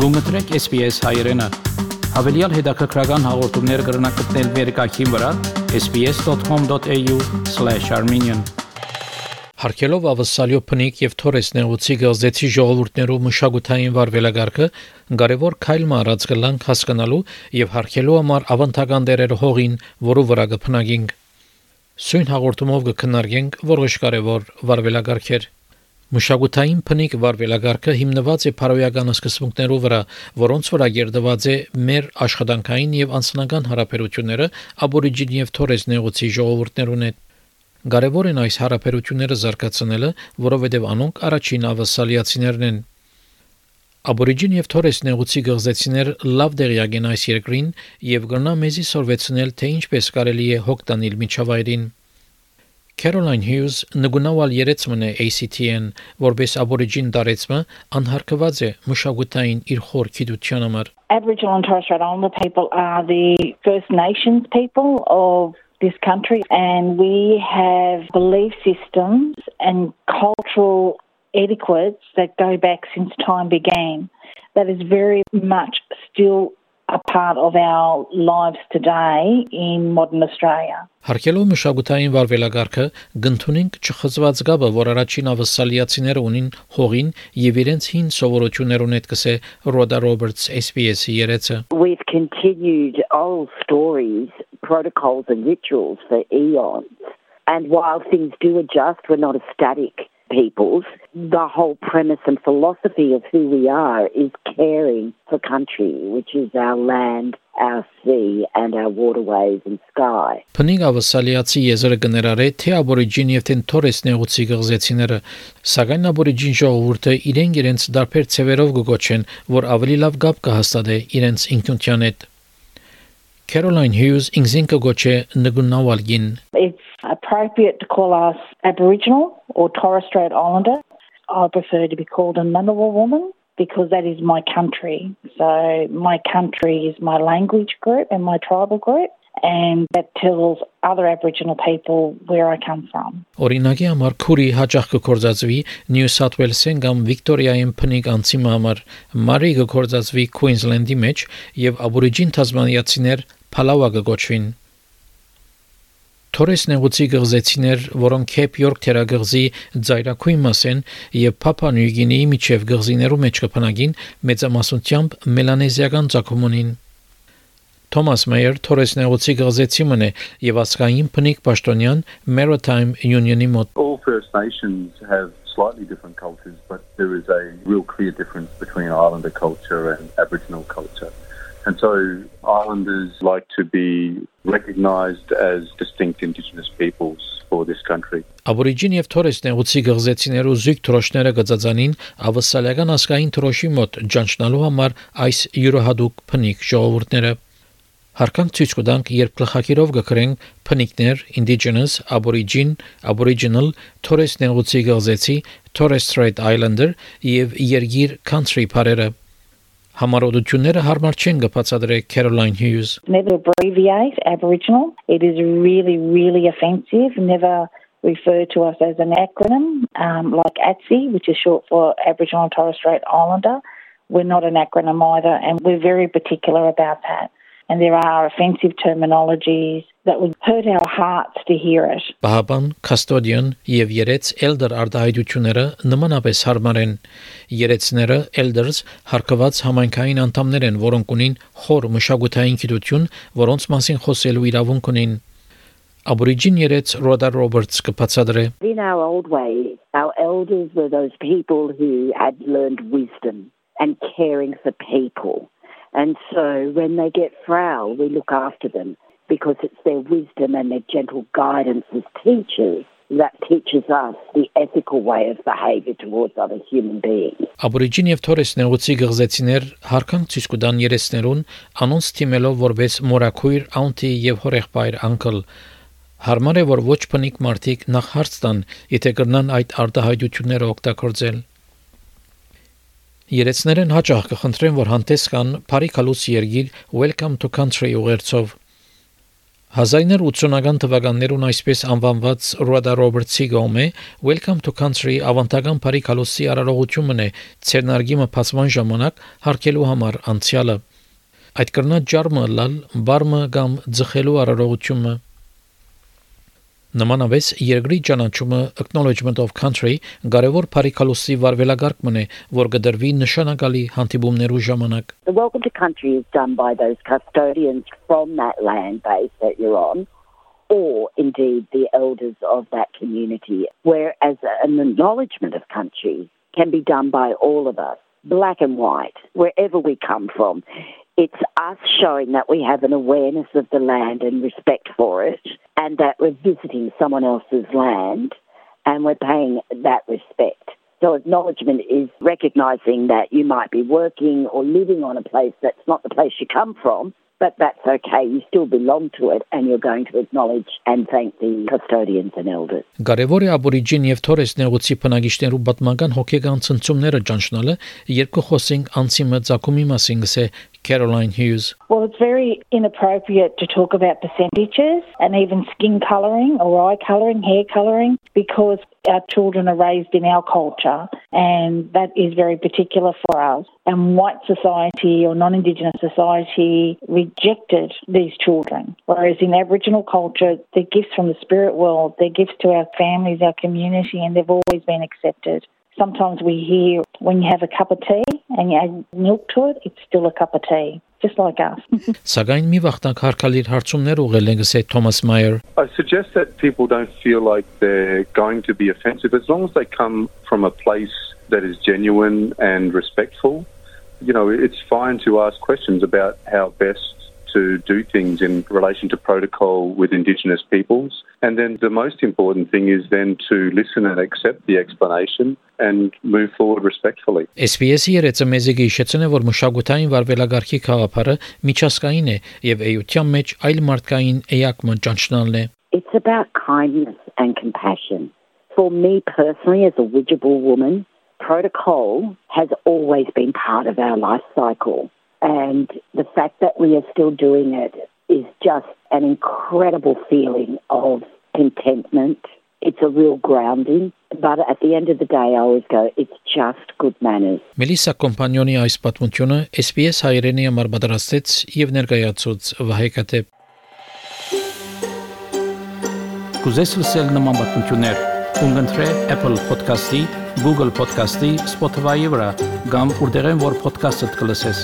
Գումտրեք SPS հայերեն։ Հավելյալ հետաքրքրական հաղորդումներ կգրնակցնել վերկայքին վրա sps.com.au/armenian Հարկելով ավսալյո փնիկ եւ թորես նեղուցի գազեցի ժողովուրդներու մշակութային վարվելագարքը կարևոր քայլ մարած կլանք հասկանալու եւ հարկելու համար ավանդական դերեր հողին, որը վրա կփնագինք։ Սույն հաղորդումով կքննարկենք որոշ կարևոր վարվելագարքեր։ Մշակութային փնիկ վարվելագարքը հիմնված է փարոյական սկզբունքներով վրա, որոնց վրա երդված է մեր աշխատանքային եւ անձնական հարաբերությունները աբորիջին եւ թորես նեղուցի ժողովուրդներուն հետ։ Կարևոր են այս հարաբերությունները զարգացնելը, որովհետև անոնք առաջին ավասալիացիներն են։ Աբորիջին եւ Թորես նեղուցի գղզեցիներ լավ դերյակ են այս երկրին եւ գնա մեզի սորվեցնել թե ինչպես կարելի է հոգ տանել միջավայրին։ Caroline Hughes նգունավալ երեցմն է ACTN, որբես աբորիջին դարեցմը անհարկված է մշակութային իր խոր գիտության համար։ Aboriginal and Torres Strait Islander people are the First Nations people of this country and we have belief systems and cultural etiquettes that go back since time began. That is very much still a part of our lives today in modern Australia. Հարկելով մշակութային վարվելագարքը գտնունինք չխզված գաբը, որ առաջին ավսալիացիները ունին հողին եւ իրենց հին սովորություններուն հետ կսե Rhoda Roberts SBS-ի երեցը. We've continued old stories, protocols and rituals for eons. And while things do adjust, we're not a static peoples, the whole premise and philosophy of who we are is caring for country, which is our land, our sea and our waterways and sky. Փնիկ ավասալիացի եզրը կներառե թե աբորիջին եւ թե թորես նեղուցի գղզեցիները, սակայն աբորիջին ժողովուրդը իրեն իրենց դարբեր ցևերով կգոչեն, որ ավելի լավ գապ կհաստատե իրենց ինքնության հետ։ Caroline Hughes ինքնին կգոչե նգունավալգին It's appropriate to call us Aboriginal or Torres Strait Islander. I prefer to be called a Ngunnawal woman because that is my country. So my country is my language group and my tribal group and that tells other Aboriginal people where I come from. Օրինակի համար քուրի հաճախ կկործածվի Նյու Սաութ Ուելսեն կամ Վիկտորիայում փնիկ անցի համար, Մարի կկործածվի Քուինզլենդի մեջ եւ աբորիջին թազմանիացիներ Փալավա կգոչվին։ Թորես նեղուցի գղզեցիներ, որոնք Քեփ Յորք թերագղզի ծայրակույն մաս են եւ Փապա Նյուգինիի միջև գղզիներու մեջ կփնագին մեծամասնությամբ մելանեզիական ցակում ունին։ Թոմաս Մեյեր Թորես նեղուցի գղզեցի մնե եւ ասկային փնիկ պաշտոնյան Maritime Union-ի մոտ։ All First Nations have slightly different cultures, but there is a real clear difference between Islander culture and Aboriginal culture. And so islanders like to be recognized as distinct indigenous peoples for this country. Աբորիջին եւ Թորես նեղուցի գղզեցիներու զույգ թրոշները գծածանին ավսալական ասկային թրոշի մոտ ջանչնալու համար այս յուրահատուկ փնիկ ժողովուրդները Հարկանք ցույց կտանք, երբ գլխակիրով գկրենք փնիկներ, indigenous, aborigine, aboriginal, Torres Strait Islander եւ երգիր country բարերը Համարոդությունները հարմար չեն գբացադրել Caroline Hughes. Never abbreviate Aboriginal. It is really, really offensive. Never refer to us as an acronym um, like ATSI, which is short for Aboriginal and Torres Strait Islander. We're not an acronym either, and we're very particular about that. And there are offensive terminologies that would hurt our hearts to hear it. Բահաբան, custodian եւ երեց elder արտահայտությունները նմանապես հարմար են։ Երեցները elders հարկված համայնքային անդամներ են, որոնք ունին խոր մշակութային գիտություն, որոնց մասին խոսելու իրավունք ունին։ Aborigine երեց Rhoda Roberts կբացատրե։ In our old way, our elders were those people who had learned wisdom and caring for people. And so when they get frail, we look after them because it's their wisdom and their gentle guidance as teachers that teaches us the ethical way of behavior towards other human beings. Աբորիջին եւ Թորես նեղուցի գղզեցիներ հարկանք ցույց կտան երեսներուն անոնց թիմելով որպես մորակույր, աունտի եւ հորեղբայր անկլ Հարմար է որ ոչ բնիկ մարդիկ նախ հարց տան, եթե կրնան այդ արտահայտությունները օգտագործել։ Երեցներեն հաճախ կխնդրեն, որ հանդես կան Փարիքալուց երգիր Welcome to Country ուղերձով։ 1980-ական թվականներուն այսպես անվանված Rhoda Roberts-ի գոմե Welcome to Country ավանդական բարի կալոսի արարողությունն է ցերնարգիմը փածման ժամանակ հարկելու համար անցյալը այդ կրնա ջարմը լալ բարմը կամ ձխելու արարողությունը Նմանապես երկրի ճանաչումը acknowledgement of country կարևոր բարիկալոսի վարվելագարկմն է, որ կդրվի նշանակալի հանդիպումներու ժամանակ։ The welcome to country is done by those custodians from that land base that you're on or indeed the elders of that community whereas an acknowledgement of country can be done by all of us black and white wherever we come from It's us showing that we have an awareness of the land and respect for it, and that we're visiting someone else's land and we're paying that respect. So, acknowledgement is recognizing that you might be working or living on a place that's not the place you come from, but that's okay. You still belong to it and you're going to acknowledge and thank the custodians and elders. Կարևոր է աբորիջին եւ թորես նեղուցի բնակիչներու պատմական հոգեգան ցնցումները ճանչնալը, երկու խոսենք անցի մծակումի մասին, գսե Caroline Hughes. Well, it's very inappropriate to talk about percentages and even skin colouring or eye colouring, hair colouring, because our children are raised in our culture and that is very particular for us. And white society or non Indigenous society rejected these children, whereas in Aboriginal culture, they're gifts from the spirit world, they're gifts to our families, our community, and they've always been accepted. Sometimes we hear when you have a cup of tea and you add milk to it, it's still a cup of tea, just like us. Սակայն մի վախտանք հարկալիր հարցումներ ուղղել են գսե Thomas Meyer. I suggest that people don't feel like they're going to be offensive as long as they come from a place that is genuine and respectful. You know, it's fine to ask questions about how best to do things in relation to protocol with Indigenous peoples. And then the most important thing is then to listen and accept the explanation and move forward respectfully. SPS-ի երեցը մեզ գիշեցն է, որ մշակութային վարվելագարքի խաղապարը միջազգային է եւ էյության մեջ այլ մարդկային էակը ճանչնալն է։ It's about kindness and compassion. For me personally as a Widgeable woman, protocol has always been part of our life cycle. And the fact that we are still doing it is just an incredible feeling of contentment. It's a real grounding. But at the end of the day, I always go, it's just good manners. Մելիսա կոմպանիոնի այս պատմությունը SPS հայրենի համար պատրաստեց եւ ներկայացուց Վահե Կատեփ։ Կուզես լսել նման պատմություններ, կընտրե Apple Podcast-ի, Google Podcast-ի, Spotify-ի վրա, կամ որտեղեն որ podcast-ը կլսես։